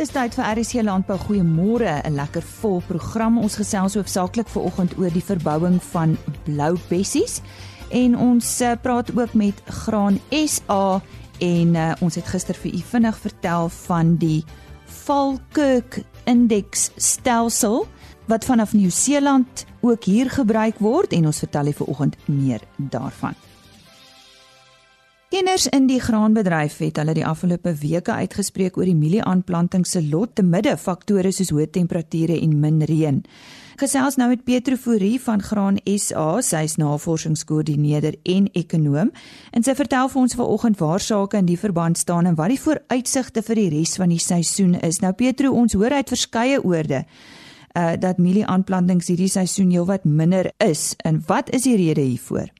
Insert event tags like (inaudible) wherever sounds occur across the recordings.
Dis tyd vir RC Landbou. Goeiemôre, 'n lekker vol program. Ons gesels hoofsaaklik vanoggend oor die verbouing van blou bessies en ons uh, praat ook met Graan SA en uh, ons het gister vir u vinnig vertel van die Falkirk Index stelsel wat vanaf Nieu-Seeland ook hier gebruik word en ons vertel u vanoggend meer daarvan. Kenners in die graanbedryf het hulle die afgelope weke uitgespreek oor die mielieaanplanting se lot te midde faktore soos hoë temperature en min reën. Gesels nou met Petro Fourie van Graan SA, sy is navorsingskoördineerder en ekonom, en sy vertel vir ons vanoggend waar sake in die verband staan en wat die vooruitsigte vir die res van die seisoen is. Nou Petro, ons hoor uit verskeie oorde uh dat mielieaanplantings hierdie seisoen heelwat minder is. En wat is die rede hiervoor?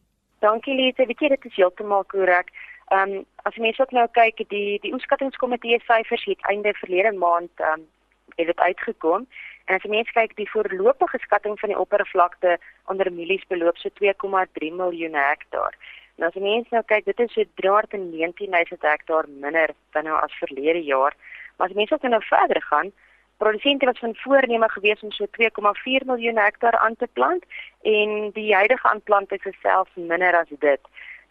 Dankie Lise, weet jy dit is heeltemal korrek. Ehm um, as mense ook nou kyk, die die oeskattingskomitee syfers het einde verlede maand ehm um, het dit uitgekom. En as mense kyk, die voorlopige skatting van die oppervlakte onder mielies beloop so 2,3 miljoen hektaar. Nou as mense nou kyk, dit is so 319 000 hektaar minder dan nou as verlede jaar. Maar as mense ook nou verder gaan, produsente was van voorneme gewees om so 2,4 miljoen hektaar aan te plant en die huidige aanplanting is selfs minder as dit.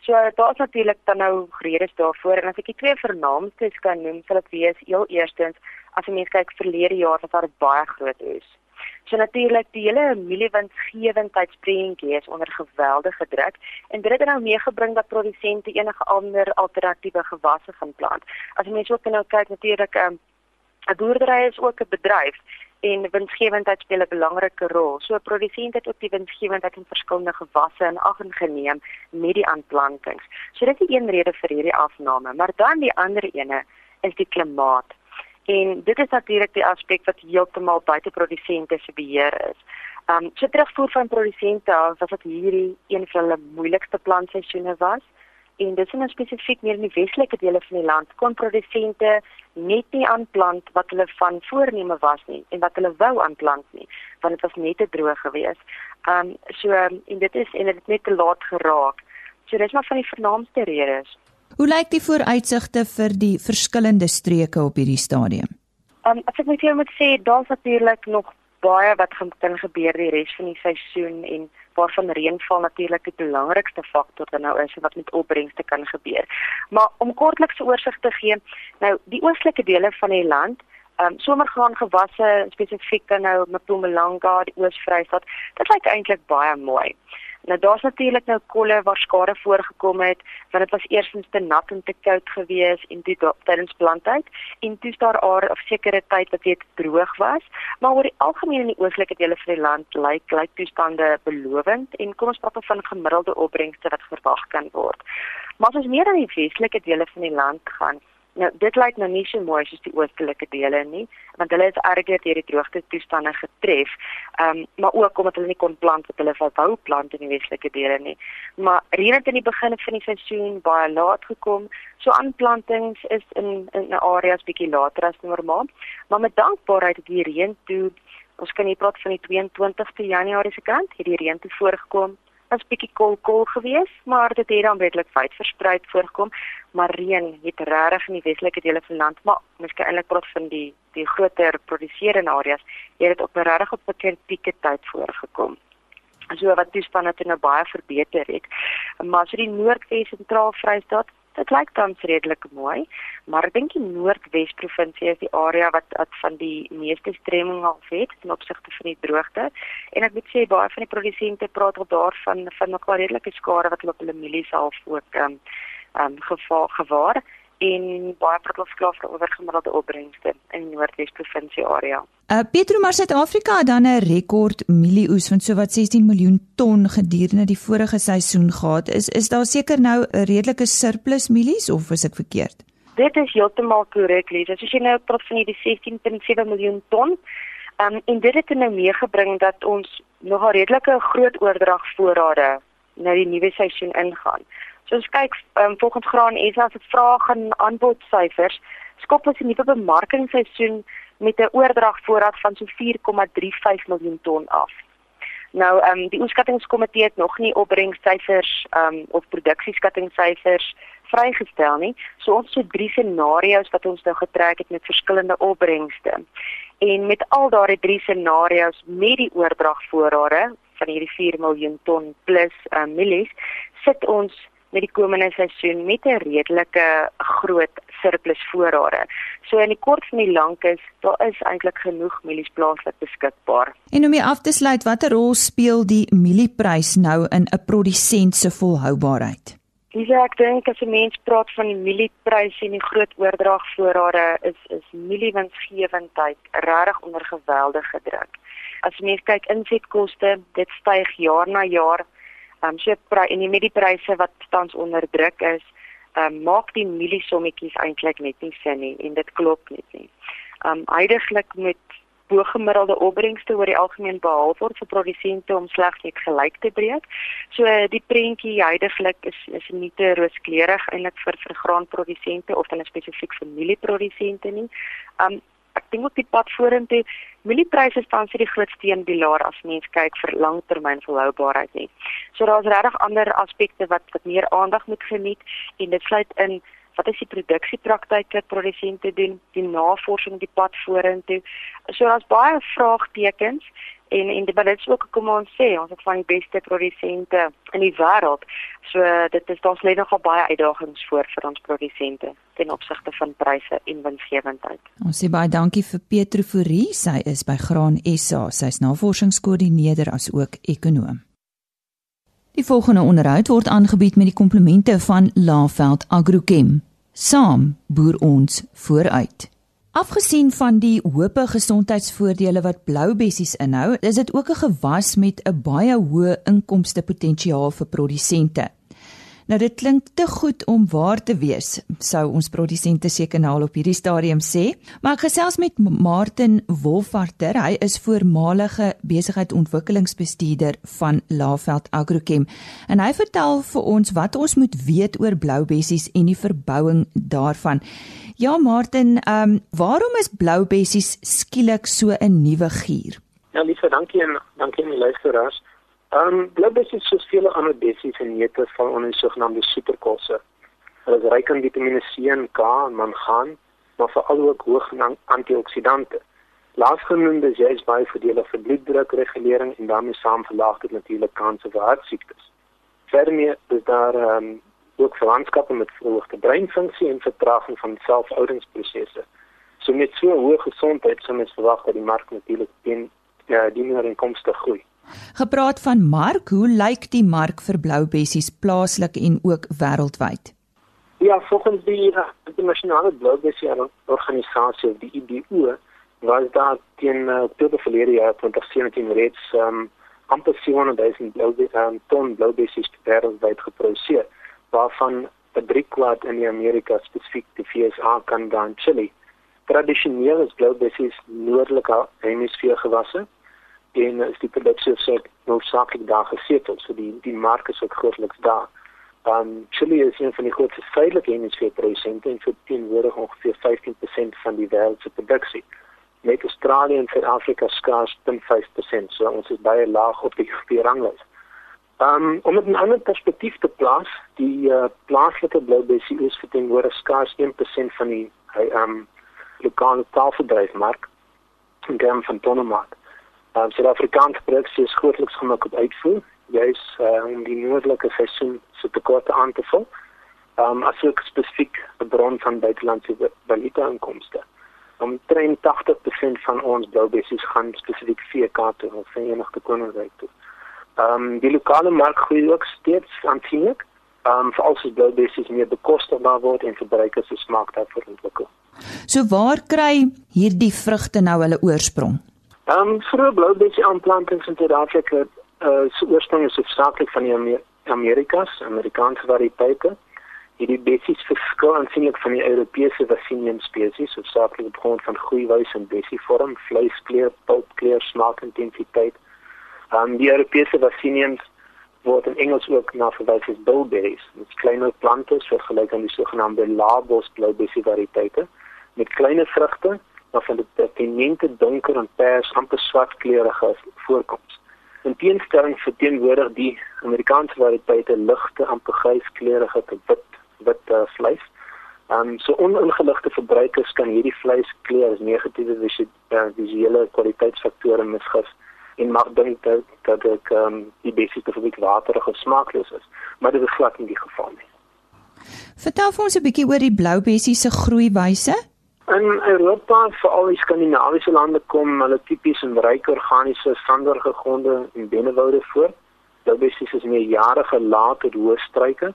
So daar's natuurlik dan nou redes daarvoor en as ek die twee vernaamstes kan noem, sal dit wees heel eerstens as jy mens kyk verlede jaar was daar baie groot oes. So natuurlik die hele mieliewinsgewendheidsprentjie is onder geweldige druk en dit het nou meegebring dat produsente enige ander alternatiewe gewasse gaan plant. As jy mens ook nou kyk natuurlik um, 'n boerdery is ook 'n bedryf en winsgewendheid speel 'n belangrike rol. So 'n produsent het ook die winsgewendheid in verskillende gewasse in ag geneem met die aanplantings. So dit is een rede vir hierdie afname, maar dan die ander ene is die klimaat. En dit is natuurlik die aspek wat heeltemal buite produsente se beheer is. Um so terugvoer van produsente af was dit hierdie een van hulle moeilikste plantseisoene was en dis in spesifiek meer in die westelike dele van die land kon produsente net nie aanplant wat hulle van voorneme was nie en wat hulle wou aanplant nie want dit was net te droog geweest. Um so en dit is en dit het net te laat geraak. So dis maar van die vernaamste redes. Hoe lyk die vooruitsigte vir die verskillende streke op hierdie stadium? Um as ek net vir jou moet sê, daar's natuurlik nog baie wat gaan gebeur die res van die seisoen en waarvan reënval natuurlik die belangrikste faktor dan nou is wat met opbrengste kan gebeur. Maar om kortliks 'n oorsig te gee, nou die oostelike dele van die land Um, somergraan gewasse spesifiek dan nou Mpumalanga, die Oos-Vrystaat, dit lyk eintlik baie mooi. Nou daar's natuurlik nou kolle waar skade voorgekom het, want dit was eersins te nat en te koud geweest en dit tydens plantyd en toe daar are of sekere tyd wat dit droog was, maar oor die algemeen in die oostelike dele van die land lyk lyk toestande belovend en kom ons praat van gemiddelde opbrengste wat verwag kan word. Maar as ons meer aan die westelike dele van die land gaan, Nou dit lyk nou nie so mooi soos die oostelike dele nie, want hulle is erger deur die droogte toestande getref. Ehm um, maar ook omdat hulle nie kon plant wat hulle wou plant in die westelike dele nie. Maar reën het in die begin van die seisoen baie laat gekom. So aanplantings is in in areas bietjie later as normaal. Maar met dankbaarheid het die reën toe ons kan nie praat van die 22ste Januarie se kant, het die reën toe voorgekom was bietjie koel geweest, maar dit het dan redelik wyd versprei voorkom, maar reën het regtig in die westelike dele van die land, maar miskien eintlik praat van die die groter produserende areas, het dit op 'n regtig op 'n kritieke tyd voorgekom. So wat toestande toe nou baie verbeter het. Maar so die Noordwes sentraal Vrystaat Dit lyk tans redelik mooi, maar ek dink die Noordwes provinsie is die area wat wat van die meeste stremming al het ten opsigte van die droogte. En ek moet sê baie van die produsente praat al daarvan van 'n redelike skade wat hulle op hulle mielies half ook ehm um, um, gevaar gewaar en baie protokol vir oorgemiddelde opbrengste in die Noordwes provinsie area. Uh Petro maar Suid-Afrika het dan 'n rekord mielieoes van sowat 16 miljoen ton gedurende die vorige seisoen gehad. Is is daar seker nou 'n redelike surplus mielies of is ek verkeerd? Dit is heeltemal korrek, Lisa. As jy nou praat van die 16.7 miljoen ton, um en dit het nou meegebring dat ons nog 'n redelike groot oordrag voorrade na die nuwe seisoen ingaan. So as kyk um, volgens Graan SA se vraag en aanbod syfers, skop ons 'n nuwe bemarkingsseisoen met 'n oordrag voorraad van so 4,35 miljoen ton af. Nou ehm um, die oeskattingskomitee het nog nie opbrengsyfers ehm um, of produksieskattingsyfers vrygestel nie. So ons het drie scenario's wat ons nou getrek het met verskillende opbrengste. En met al daardie drie scenario's met die oordragvoorrade van hierdie 4 miljoen ton plus uh, mielies sit ons met die komende seisoen met 'n redelike groot surplus voorrade. So in die kort van die lank is daar is eintlik genoeg mielies plaaslik beskikbaar. En om hier af te sluit, watter rol speel die mielieprys nou in 'n produsent se volhoubaarheid? Dis ek dink as 'n mens praat van die mieliepryse en die groot oordragvoorrade is is mieliewinsgewendheid regtig onder geweldige druk. As jy mens kyk insetkoste, dit styg jaar na jaar ehm um, so en die mediepryse wat tans onder druk is, ehm um, maak die mieliesommetjies eintlik net nie sin nie en dit klop net nie. Ehm um, heidaglik met bogemiddelde opbrengste oor die algemeen behaal word vir produsente om slegs net gelyk te breek. So die prentjie heidaglik is is nie te rooskleurig eintlik vir vir graanprodusente of dan spesifiek vir mielieprodusente nie. Um ek dink ook die pad vorentoe Mieliepryse staan vir die groot steenpilaar as mens kyk vir langtermyn volhoubaarheid nie. So daar's regtig ander aspekte wat wat meer aandag moet geniet en dit sluit in wat is die produksiepraktyke produsente doen, die navorsing die pad vorentoe. So daar's baie vraagtekens en en dit is ook kom ons sê ons het van die beste produsente in die wêreld. So dit is daar's net nogal baie uitdagings voor vir ons produsente ten opsigte van pryse en winsgewendheid. Ons sê baie dankie vir Petro Fourie, sy is by Graan SA, sy's navorsingskoördineerder as ook ekonom. Die volgende onderhoud word aangebied met die komplemente van Laveld Agrochem. Saam boer ons vooruit. Afgesien van die hoope gesondheidsvoordele wat blou bessies inhou, is dit ook 'n gewas met 'n baie hoë inkomste potensiaal vir produsente. Nou dit klink te goed om waar te wees, sou ons produsente seker nou al op hierdie stadium sê. Maar ek gesels met Martin Wolfarter. Hy is voormalige besigheidsontwikkelingsbestuurder van Laveld Agrochem en hy vertel vir ons wat ons moet weet oor blou bessies en die verbouing daarvan. Ja Martin, ehm um, waarom is blou bessies skielik so 'n nuwe gier? Ja, lieve dankie en dankie aan die luisteraars. Ehm um, Bloubes is soos vele ander bessies en neute van onder die sogenaamde superkosse. Hulle is ryk aan Vitamiene C en K en mangaan, maar veral ook hoog in antioksidante. Laasgenoemde is baie voordelig vir bloeddrukregulering en daarmee saam verlaag dit natuurlik kanse vir hartsiektes. Verder is daar ehm um, ook verwantskappe met verhoogde breinfunksie en vertraging van selfoudingsprosesse. So met so hoë gesondheid sou mens verwag dat die mark natuurlik teen ja, die meer inkomste groei. Gepraat van mark, hoe lyk die mark vir blou bessies plaaslik en ook wêreldwyd? Ja, volgens die uh, internasionale blou bessie organisasie, die IBO, was daar teen uh, Oktober verlede jaar 2017 reeds um, amper 700 000 blou um, ton blou bessies wêreldwyd geproduseer, waarvan 'n drie kwart in die Amerika spesifiek die VSA, Kanada en Chili. Tradisioneel is blou bessies noordelike hemisfeer gewasse en is die produksie so noodsaaklik daar gesetel so die die mark is ook grootliks daar. Um Chili is een van die grootste suidelike hemisfeer produsente en verteenwoordig ongeveer 15% van die wêreld se produksie. Met Australië en Suid-Afrika skaars 0.5%, so ons is baie laag op die die ranglys. Um om 'n ander perspektief te plaas, die uh, plaaslike bloubessie is verteenwoordig skaars 1% van die hy um lokale taalbedryfmark in terme van tonnemark. Um, Suid-Afrikaanse produksie is grootliks gemik op uitvoer, juis uh, om die noordelike seisoen se tekorte aan te vul. Um, as ook spesifiek 'n bron van buitelandse valuta inkomste. Omtrent 80% van ons bloubessies gaan spesifiek VK toe of Verenigde Koninkryk toe. Ehm um, die lokale mark groei ook steeds aansienlik. Ehm um, veral as bloubessies meer bekostigbaar word en verbruikers se smaak daarvoor ontwikkel. So waar kry hierdie vrugte nou hulle oorsprong? Ehm um, vroeë bloubessie aanplantings in Suid-Afrika uh, se oorsprong is hoofsaaklik van die Amer Amerikas, Amerikaanse variëteite. Hierdie bessies verskil aansienlik van die Europese Vaccinium spesies, hoofsaaklik op grond van groeiwys en bessievorm, vleiskleur, pulpkleur, smaakintensiteit. Um, die Europese Vacciniums word in Engels ook na verwys as bilberries. Dit kleiner plante vergelyk aan die sogenaamde labos bloubessie variëteite met kleiner vrugte waarvan dit pertinente donker en pers amper swart kleurige voorkoms. In teenstelling verteenwoordig die Amerikaanse variëteite ligte amper gryskleurige te wit wit uh, vleis. Ehm um, so oningeligte verbruikers kan hierdie vleiskleur as negatiewe uh, visuele kwaliteitsfaktore misgis en mag dink dat dat ek um, die besiese vir die waterig of smaakloos is, maar dit is glad nie die geval nie. Vertel vir ons 'n bietjie oor die blou bessie se groeiwyse. In Europa, veral die Skandinawiese lande kom hulle tipies in ryk organiese sanderige gronde en bennewoude voor. Blou bessies is meer jarige late hoë struike.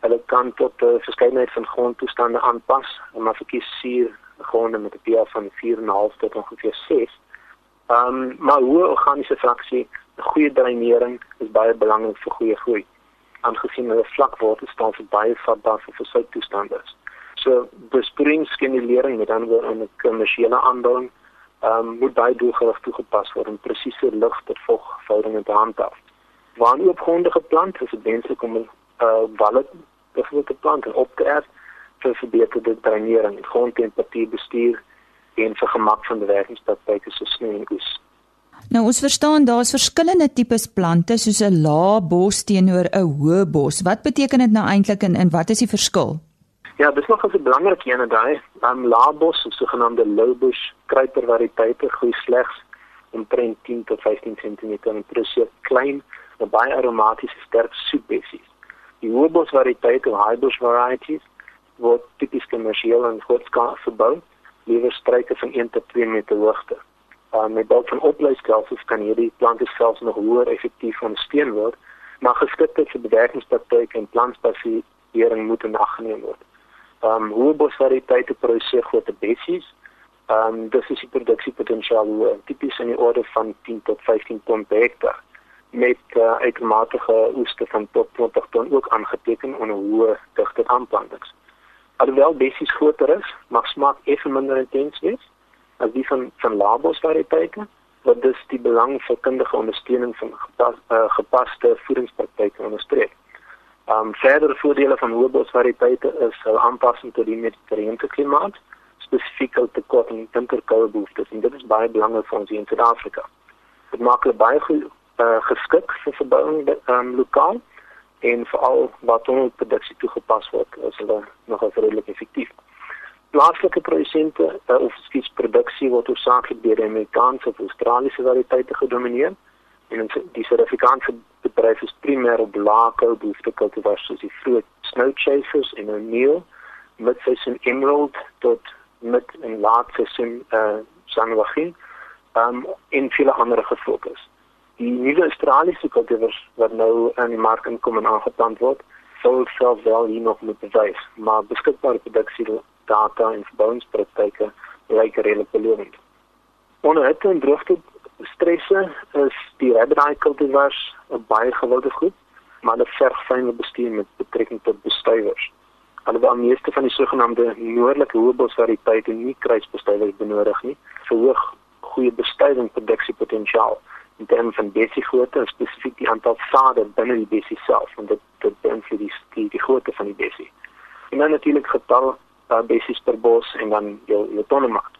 Hulle kan tot 'n uh, verskeidenheid van grondtoestande aanpas, maar verkies suur gronde met 'n pH van 4.5 tot ongeveer 6. Ehm um, maar hoë organiese fraksie, goeie dreinering is baie belangrik vir goeie groei aangesien hulle vlak water staan vir baie vatbaar vir versouttoestande is. So besproeiingsskenulering met dan weer 'n kommersiële aandoening ehm um, moet baie doelgerig toegepas word om presiese lig tot vogverhoudinge te handhaaf. Waar nie op gronde geplant is, dit wenslik om 'n uh, walle te plant en op te erf vir verbeterde drainering, grondtemperatuur bestuur en vir gemak van bewerkingspraktyke so sneeu en oes. Nou ons verstaan daar's verskillende tipes plante soos 'n lae bos teenoor 'n hoë bos. Wat beteken dit nou eintlik en, en wat is die verskil? Ja, dis nog 'n belangrike een daai. 'n Lae bos, so genoemde low bush kruiper variëteite groei slegs omtrent 10 tot 15 cm en produseer klein, maar baie aromatiese sterk soetbessies. Die hoë bos variëteite, high bush varieties, word tipies kommersieel en grootskalig verbou lewe struike van 1 tot 2 meter hoogte. Uh, met behulp van opleidingskelsies kan hierdie plante selfs nog hoër effektief ondersteun word, maar geskiktheid vir bewerkingspraktyke en plantspasering moet inaggeneem word. Um hoë bosvariëteite produseer groot bessies. Um dis is die produksiepotensiaal uh, tipies in die orde van 10 tot 15 ton per hektaar met uh, uitmatige oeste van tot 20 ton ook aangeteken onder hoë digte aanplantings. Alhoewel bessies groter is, mag smaak effe minder intens wees as die van van labos variëteite wat dus die belang vir kundige ondersteuning van gepas, uh, gepaste voedingspraktyke onderstreep. Um verdere voordele van hoëbos variëteite is hul aanpassing tot die mediterrane klimaat, spesifiek op die kort en winterkoue behoeftes en dit is baie belangrik vir ons in Suid-Afrika. Dit maak hulle baie goed uh, geskik vir verbouing um, lokaal en veral wat ons produksie toegepas word is hulle nog redelik effektief. Plaaslike produsente uh, of skies produksie word hoofsaaklik deur die Amerikaanse of Australiese variëteite gedomeineer en die Suid-Afrikaanse bedryf is primêr op laagkou behoefte kultivars soos die vroeë snow chasers en O'Neill met seisoen emerald tot met 'n laat seisoen uh, eh, Sanwagin um, en vele ander gefokus die nuwe Australiese kultivars wat nou in die mark inkom en aangeplant word, sou self wel hier nog moet bewys, maar beskikbare produksie data en verbouingspraktyke lyk redelik belovend. Onder hitte en droogte stresse is die Rabidai kultivars 'n baie gewilde groep, maar hulle verg fynere bestuur met betrekking tot bestuivers. Alhoewel meeste van die sogenaamde noordelike hoëbosvariëteite nie kruisbestuivers benodig nie, verhoog goeie bestuiving produksiepotensiaal in terme van grootte en spesifiek die aantal sade binne die bessie self en dit dit beïnvloed die, die die grootte van die bessie. En dan natuurlik getal uh, bessies per bos en dan jou jou tonnemaat.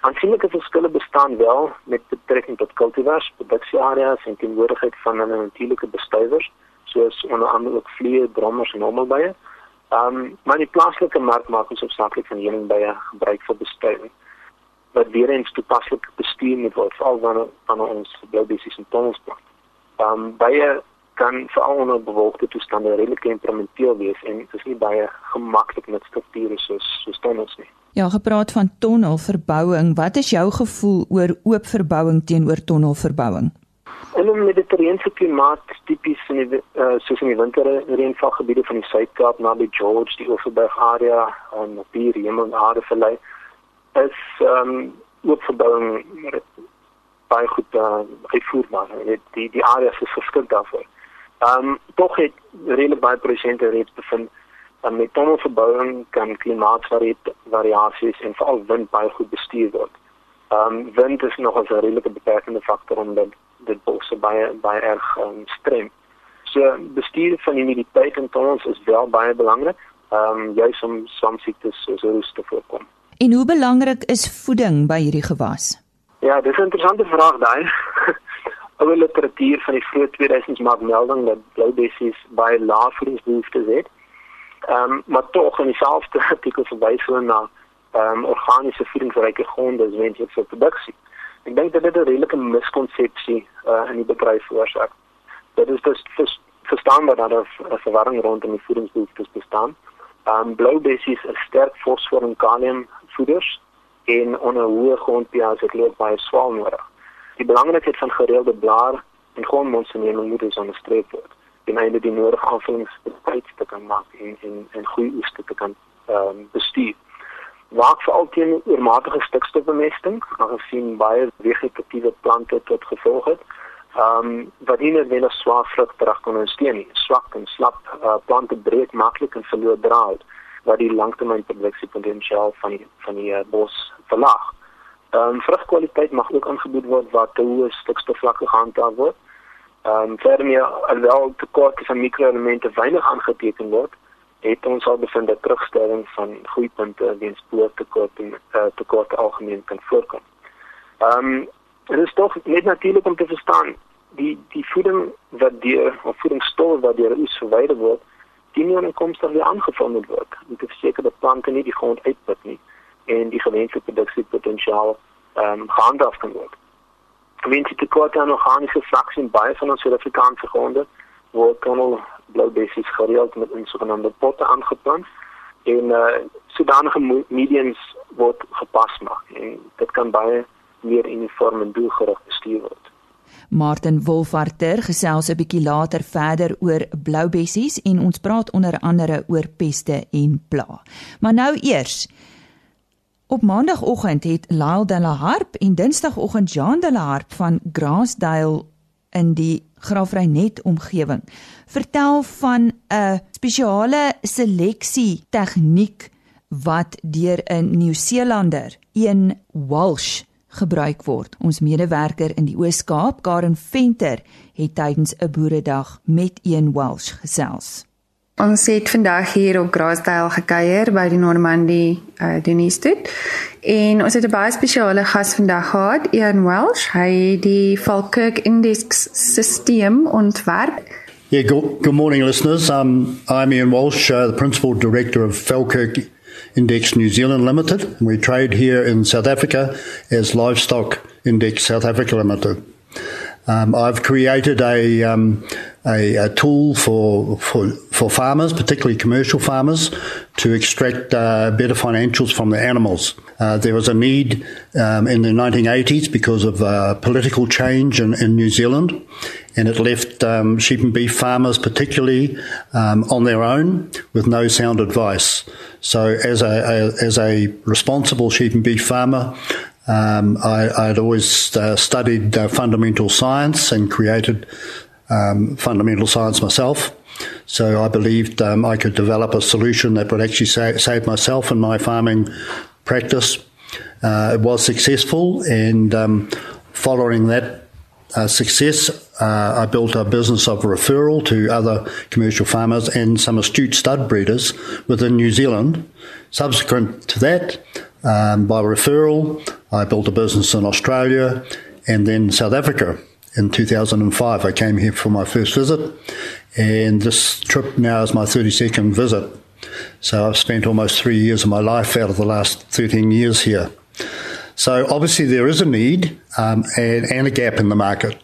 Aansienlike verskille bestaan wel met betrekking tot kultivars, produksieareas en teenwoordigheid van hulle natuurlike bestuivers soos onder andere ook vliee, drommers en hommelbye. Ehm um, maar die plaaslike mark maak ons opsaaklik van heuningbye gebruik vir bestuiving wat weer eens toepaslik bestuur moet word veral wanneer wanneer ons bloubessies en tonnels plant. Ehm um, baie kan veral onder bewolkte toestande redelik implementeer wees en dit is nie baie gemaklik met strukture soos soos tonnels nie. Ja, gepraat van tonnelverbouing, wat is jou gevoel oor oop verbouing teenoor tonnelverbouing? In 'n mediterrane klimaat tipies in die uh, soos in die winterreënvalgebiede van die Suid-Kaap naby George, die Oeverberg area en op die Hemel Aardevallei is ehm um, oopverbouing baie goed uh, uitvoerbaar. Dit die die areas is geskik daarvoor. Ehm um, tog het redelik baie prosente reeds bevind dat met tonnelverbouing kan klimaatvariasies en veral wind baie goed bestuur word. Ehm um, wind is nog 'n redelike beperkende faktor omdat dit bosse baie baie erg um, streng. So bestuur van humiditeit in tonnels is wel baie belangrik. Ehm um, juis om soms siektes soos roes te voorkom. En hoe belangrik is voeding by hierdie gewas? Ja, dis 'n interessante vraag daai. (laughs) Oude literatuur van die vroeë 2000s maak melding dat blou bessies baie lae voedingsbehoeftes het. Ehm um, maar tog in dieselfde (laughs) artikel verwys hulle na ehm um, organiese voedingsryke gronde as wenslik vir produksie. Ek dink dit is 'n redelike miskonsepsie uh, in die bedryf veroorsaak. Dit is dus, dus verstaan dat daar verwarring rondom die voedingsbehoeftes bestaan. Ehm um, blou bessies is sterk fosfor en kalium voeders en onder hoë grond-pH het hulle baie swaar nodig. Die belangrikheid van gereelde blaar en grondmonstering moet dus onderstreep word. Die mynde die nodige aanvullings te kan maak en en en goeie oeste te kan ehm um, bestuur. Waak vir altyd oormatige stikstofbemesting, aangesien baie vegetatiewe plante tot gevolg het. Ehm um, wat net wel swaar vrug terug kan ondersteun. Swak en slap uh, plante breek maklik en verloor draad wat die langtermynproduksiepotensiaal van die van die uh, bos verlaag. Ehm um, vrugkwaliteit mag ook aangebood word waar te hoë stikstofvlakke gehandhaaf word. Ehm um, verder meer alhoewel tekorte van mikroelemente weinig aangeteken word, het ons al bevind dat terugstelling van groeipunte weens spoortekort en uh, tekort algemeen kan voorkom. Ehm um, dit is tog net natuurlik om te verstaan die die voeding wat deur of voedingsstowwe wat deur oes verwyder word, die nie inkomste weer aangevul moet word. Dit is seker dat plante nie die grond uitput nie en die gewenste produksiepotensiaal ehm um, gehandhaaf kan word. Gewenste tekorte aan organiese vlakke in baie van ons Suid-Afrikaanse gronde word tunnel blou bessies gereeld met 'n sogenaamde potte aangeplant en uh, sodanige mediums word gepas maak en dit kan baie meer uniform en doelgerig bestuur word. Martin Wolfarter gesels 'n bietjie later verder oor blou bessies en ons praat onder andere oor peste en pla. Maar nou eers Op maandagooggend het Lyle de la Harp en dinsdagoggend Jean de la Harp van Grassdale in die Graafreinet omgewing vertel van 'n spesiale seleksie tegniek wat deur 'n Nieu-Seelander, een Walsh, gebruik word. Ons medewerker in die Oos-Kaap, Karen Venter, het tydens 'n boeredag met een Walsh gesels. Ons het vandag hier op Graasdale gekuier by die Normandie uh, Dienste. En ons het 'n baie spesiale gas vandag gehad, Ian Welsh. Hy het die Falkirk Index stelsel ontwerp. Yeah, good, good morning listeners. Um I'm Ian Walsh, uh, the principal director of Falkirk Index New Zealand Limited. We trade here in South Africa as Livestock Index South Africa Limited. Um, I've created a, um, a, a, tool for, for, for farmers, particularly commercial farmers, to extract uh, better financials from the animals. Uh, there was a need um, in the 1980s because of uh, political change in, in, New Zealand, and it left um, sheep and beef farmers, particularly, um, on their own with no sound advice. So, as a, a as a responsible sheep and beef farmer, um, I, would always uh, studied uh, fundamental science and created um, fundamental science myself. So I believed um, I could develop a solution that would actually sa- save myself and my farming practice. Uh, it was successful, and um, following that uh, success, uh, I built a business of referral to other commercial farmers and some astute stud breeders within New Zealand. Subsequent to that, um, by referral, I built a business in Australia and then South Africa. In 2005, I came here for my first visit, and this trip now is my 32nd visit. So I've spent almost three years of my life out of the last 13 years here. So obviously there is a need um, and, and a gap in the market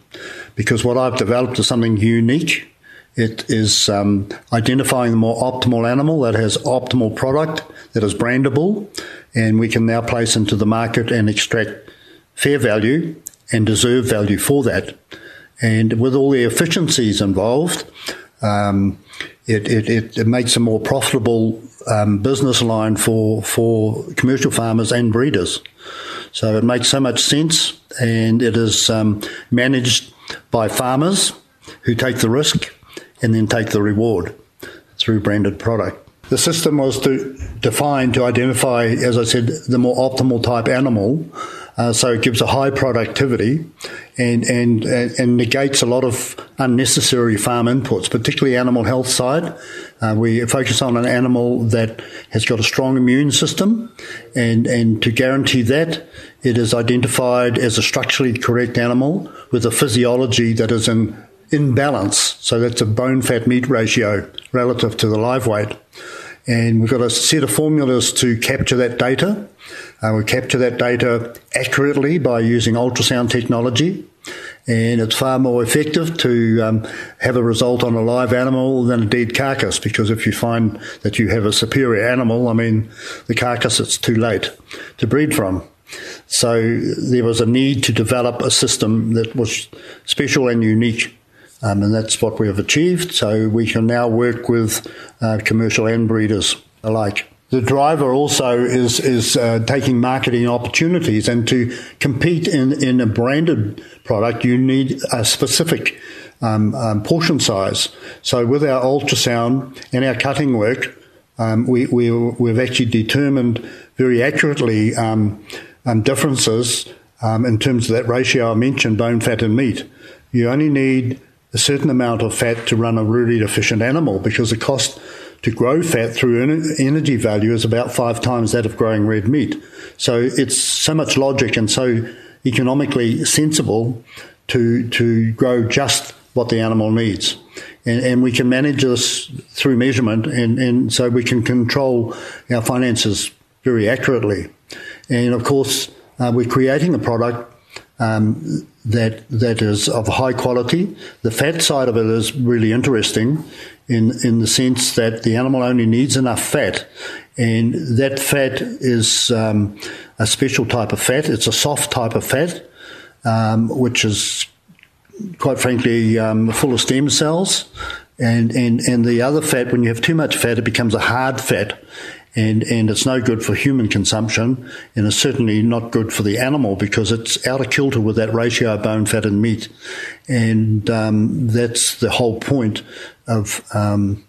because what I've developed is something unique. It is um, identifying the more optimal animal that has optimal product that is brandable and we can now place into the market and extract fair value and deserve value for that. And with all the efficiencies involved, um, it, it, it, makes a more profitable um, business line for, for commercial farmers and breeders. So it makes so much sense, and it is um, managed by farmers who take the risk and then take the reward through branded product. The system was to, defined to identify, as I said, the more optimal type animal. Uh, so it gives a high productivity and, and, and negates a lot of unnecessary farm inputs, particularly animal health side. Uh, we focus on an animal that has got a strong immune system and, and to guarantee that it is identified as a structurally correct animal with a physiology that is in, in balance. So that's a bone fat meat ratio relative to the live weight. And we've got a set of formulas to capture that data. Uh, we capture that data accurately by using ultrasound technology. And it's far more effective to um, have a result on a live animal than a dead carcass because if you find that you have a superior animal, I mean, the carcass, it's too late to breed from. So there was a need to develop a system that was special and unique um, and that's what we have achieved. So we can now work with uh, commercial and breeders alike. The driver also is is uh, taking marketing opportunities, and to compete in, in a branded product, you need a specific um, um, portion size. So with our ultrasound and our cutting work, um, we, we we've actually determined very accurately um, um, differences um, in terms of that ratio I mentioned, bone, fat, and meat. You only need a certain amount of fat to run a really efficient animal because the cost to grow fat through energy value is about five times that of growing red meat. So it's so much logic and so economically sensible to to grow just what the animal needs. And, and we can manage this through measurement and, and so we can control our finances very accurately. And of course, uh, we're creating a product um, that that is of high quality. The fat side of it is really interesting in in the sense that the animal only needs enough fat, and that fat is um, a special type of fat. It's a soft type of fat, um, which is quite frankly um, full of stem cells. And, and, and the other fat, when you have too much fat, it becomes a hard fat and and it's no good for human consumption, and it's certainly not good for the animal because it's out of kilter with that ratio of bone, fat, and meat, and um, that's the whole point of um,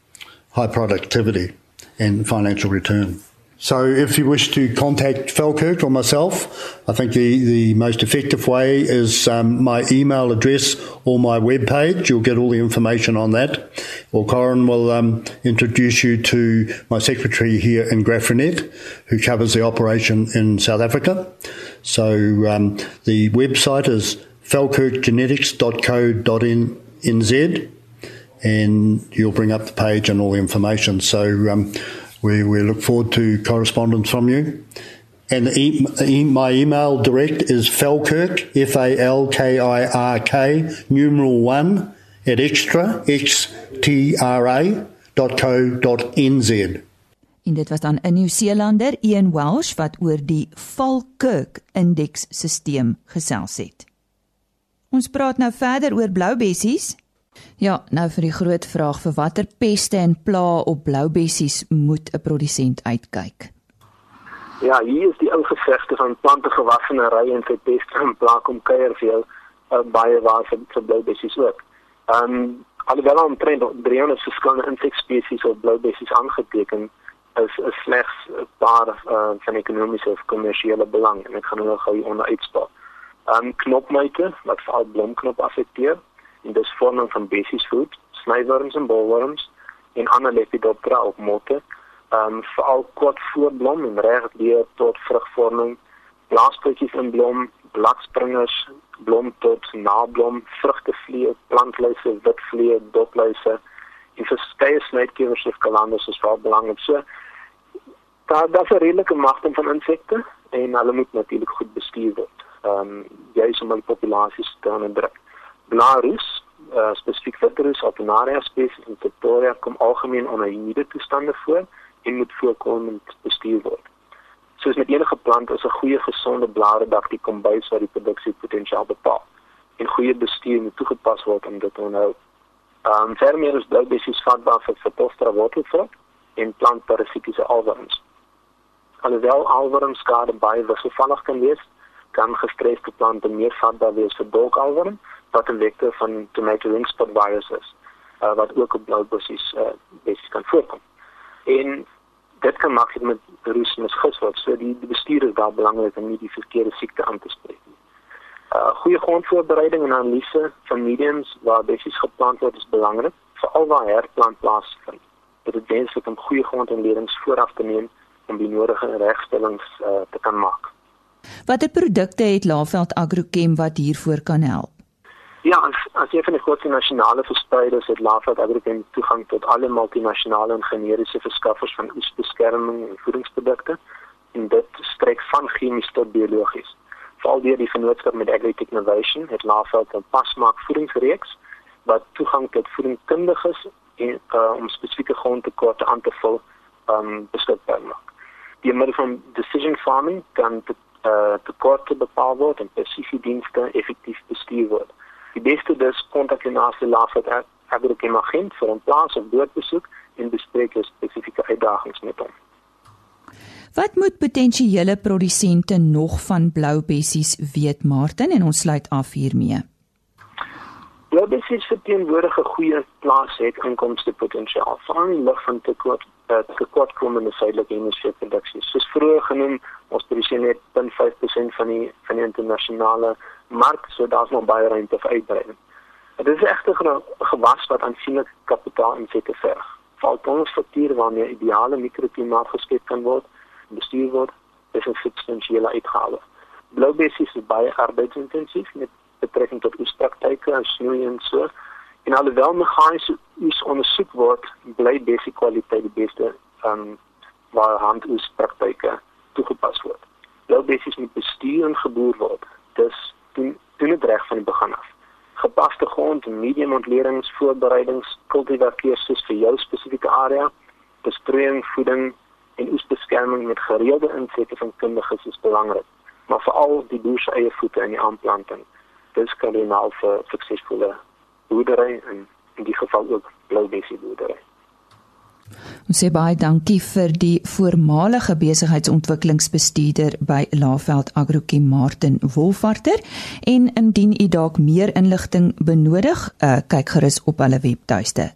high productivity and financial return. So if you wish to contact Falkirk or myself, I think the, the most effective way is um, my email address or my web page. You'll get all the information on that. Or Corin will um, introduce you to my secretary here in Graaff-Reinet, who covers the operation in South Africa. So um, the website is falkirkgenetics.co.nz and you'll bring up the page and all the information. So um, we, we look forward to correspondence from you. And e- e- my email direct is falkirk, F A L K I R K, numeral one, at extra, X T R A, dot co dot NZ. En dit was dan 'n Nieu-Seelander, Ian Welsh wat oor die Falkirk indeks stelsel gesels het. Ons praat nou verder oor bloubessies. Ja, nou vir die groot vraag vir watter peste en plaae op bloubessies moet 'n produsent uitkyk. Ja, hier is die ou gevegte van plantegewassenery en vir peste en plaae kom vir jou uh, baie waar vir, vir bloubessies ook. Ehm um, alhoewel omtrent 300 verskillende insekspesies op bloubessies aangeteken is is slegs 'n paar uh, van ekonomiese of kommersiële belang en ek gaan hulle gou onder uitspaar. Ehm um, knopmyte wat veral blomknop affekteer en dis vorming van bessiesvoet, snywurms en bolworms en ander lepidoptera op motte. Ehm um, veral kort voorblom en reg deur tot vrugvorming, blaaspotjies in blom, bladspringers, blom tot nablom, vrugtevliee, plantluise, witvliee, dopluise en verskeie snytkewers of kalanders is wel belangrik. So daar daar's 'n redelike magte van insekte en hulle moet natuurlik goed bestuur word. Ehm um, jy is om die populasies te onderdruk. Blarus, uh, spesifiek Vitrus alternaria species in Victoria kom algemeen onder humide toestande voor en moet voorkomend bestuur word. Soos met enige plant is 'n goeie gesonde blare dak die kombuis wat die produksiepotensiaal bepaal. En goeie bestuur moet toegepas word om dit te onderhou. Ehm um, verder is bloubessies vatbaar vir Phytophthora wortelvrug en plantparasitiese alworms. Alhoewel alworms skade baie wisselvallig kan wees, kan gestresde plante meer vatbaar wees vir dolkalworm wat 'n vektor van tomato ring spot virus is uh, wat ook op blou bossies uh, basies kan voorkom. En dit kan maklik met virus misgis word. So die, die bestuur is daar belangrik om nie die verkeerde siekte aan te spreek nie. Uh goeie grondvoorbereiding en analise van mediums waar bessies geplant word is belangrik, veral waar herplant plaasvind. Dit is wenslik om goeie grondinledings vooraf te neem om die nodige regstellings uh, te kan maak. Watter produkte het Laveld Agrochem wat hiervoor kan help? Ja, as as een van die grootste nasionale verspreiders het Laveld Agrochem toegang tot alle multinasjonale en generiese verskaffers van oesbeskerming en voedingsprodukte en dit strek van chemies tot biologies. Veral deur die vennootskap met Agritech Innovation het Laveld 'n pasmaak voedingsreeks wat toegang tot voedingskundiges en uh, om spesifieke grondtekorte aan te vul um, beskikbaar maak. Die middel van decision farming kan te, uh, tekorte bepaal word en spesifieke dienste effektief bestuur word. Die beste dus kontak je naast de Lafayette uh, Agrochem agent voor een plaats of doorbezoek en bespreek je spesifieke uitdagings met hom. Wat moet potensiële produsente nog van blou bessies weet Martin en ons sluit af hiermee. Blou bessies verteenwoordig 'n goeie plaas het inkomste potensiaal. Veral in lig van tekort dat tekortkomende suidelike hemisfeer produksie. Soos vroeër genoem, ons produseer net 0.5% van die van die internasionale mark, so daar's nog baie ruimte vir uitbreiding. Dit is egter 'n gewas wat aansienlik kapitaal insette verg. Val ons fakture waarmee ideale mikroklimaat geskep kan word, bestuur word, is 'n substansiële uitgawe. Blou bessies is baie arbeidsintensief met betrekking tot oespraktyke en snoei en so. En alhoewel meganies oes ondersoek word, bly besig kwaliteit die beste van um, waar handoespraktyke toegepas word. Blou bessies moet bestuur en geboer word. Dis doen doen dit reg van die begin af. Gepaste grond medium ontledings, voorbereidings, kultivarkeursus vir jou spesifieke area, besproeiing, voeding en oesbeskerming met gereelde insette van kundiges is belangrik, maar veral die boer se eie voete in die aanplanting. Dis kardinaal vir suksesvolle boerdery en in die geval ook blou bessie boerdery. Ons sê baie dankie vir die voormalige besigheidsontwikkelingsbestuurder by Laveld Agrochem Martin Wolfarter en indien u dalk meer inligting benodig, uh, kyk gerus op hulle webtuiste.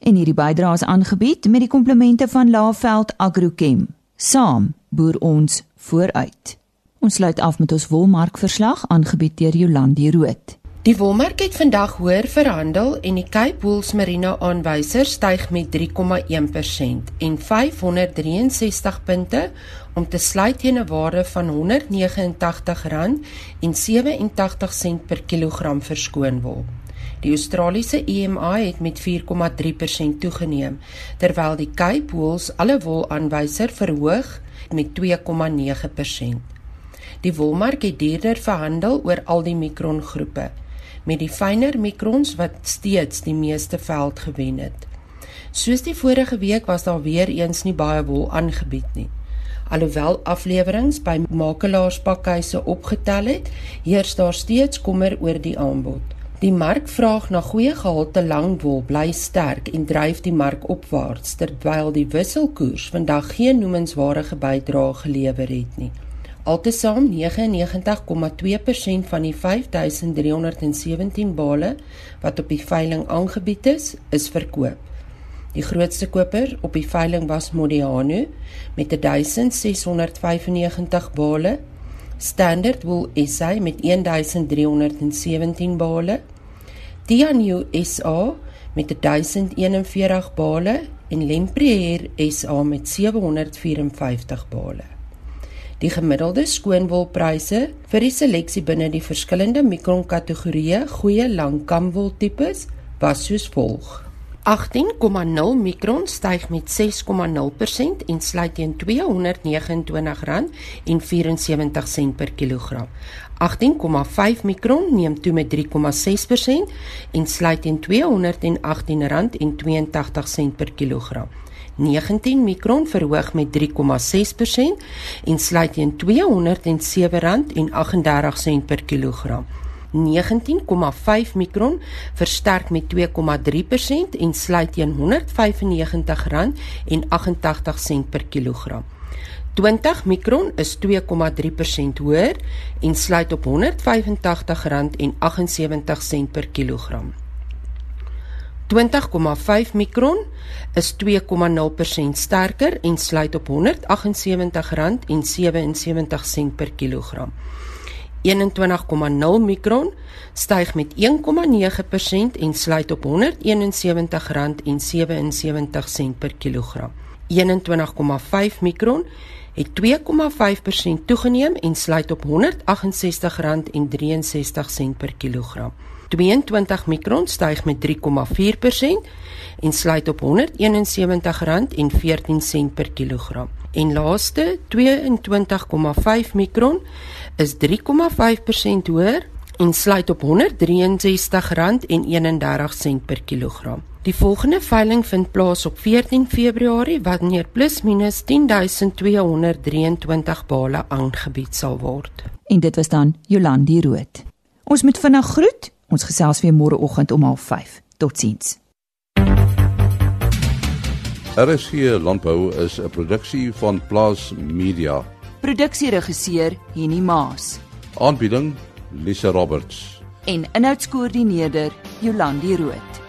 En hierdie bydrae is aangebied met die komplemente van Laveld Agrochem. Saam boer ons vooruit. Ons sluit af met ons wolmarkverslag aangebied deur Jolandi Root. Die wolmark het vandag hoër verhandel en die Cape Wool's Merino aanwyser styg met 3,1% en 563 punte om te sluit teen 'n waarde van R189.87 per kilogram verskoon wol. Die Australiese EMI het met 4,3% toegeneem terwyl die Cape Wool's alle wol aanwyser verhoog met 2,9%. Die wolmark het duurder verhandel oor al die mikrongroepe met die fynere mikrons wat steeds die meeste veld gewen het. Soos die vorige week was daar weer eens nie baie wol aangebied nie. Alhoewel afleweringe by makelaarspakhuise opgetel het, heers daar steeds kommer oor die aanbod. Die markvraag na goeie gehalte langwol bly sterk en dryf die mark opwaarts terwyl die wisselkoers vandag geen noemenswaardige bydrae gelewer het nie. Altesaam 99,2% van die 5317 bale wat op die veiling aangebied is, is verkoop. Die grootste koper op die veiling was Modiano met 1695 bale, Standard Wool SA met 1317 bale, Tianyu SA met 1041 bale en Lempriere SA met 754 bale. Die gemiddelde skoonwolpryse vir die seleksie binne die verskillende mikronkategorieë goeie langkamwol tipes was soos volg: 18,0 mikron styg met 6,0% en sluit teen R229.74 per kilogram. 18,5 mikron neem toe met 3,6% en sluit teen R218.82 per kilogram. 19 mikron verhoog met 3,6% en sluit teen R207.38 per kilogram. 19,5 mikron versterk met 2,3% en sluit teen R195.88 per kilogram. 20 mikron is 2,3% hoër en sluit op R185.78 per kilogram. 20,5 mikron is 2,0% sterker en sluit op R178,77 per kilogram. 21,0 mikron styg met 1,9% en sluit op R171,77 per kilogram. 21,5 mikron het 2,5% toegeneem en sluit op R168,63 per kilogram. 22 mikron styg met 3,4% en sluit op R171,14 per kilogram. En laaste 22,5 mikron is 3,5% hoër en sluit op R163,31 per kilogram. Die volgende veiling vind plaas op 14 Februarie wanneer plus minus 10223 bale aangebied sal word. En dit was dan Jolandi Rood. Ons moet vinnig groet. Ons gesels weer môreoggend om 05:30. Totsiens. RSG Landbou is 'n produksie van Plaas Media. Produksieregisseur Henny Maas. Aanbieding Lisa Roberts. En inhoudskoördineerder Jolandi Root.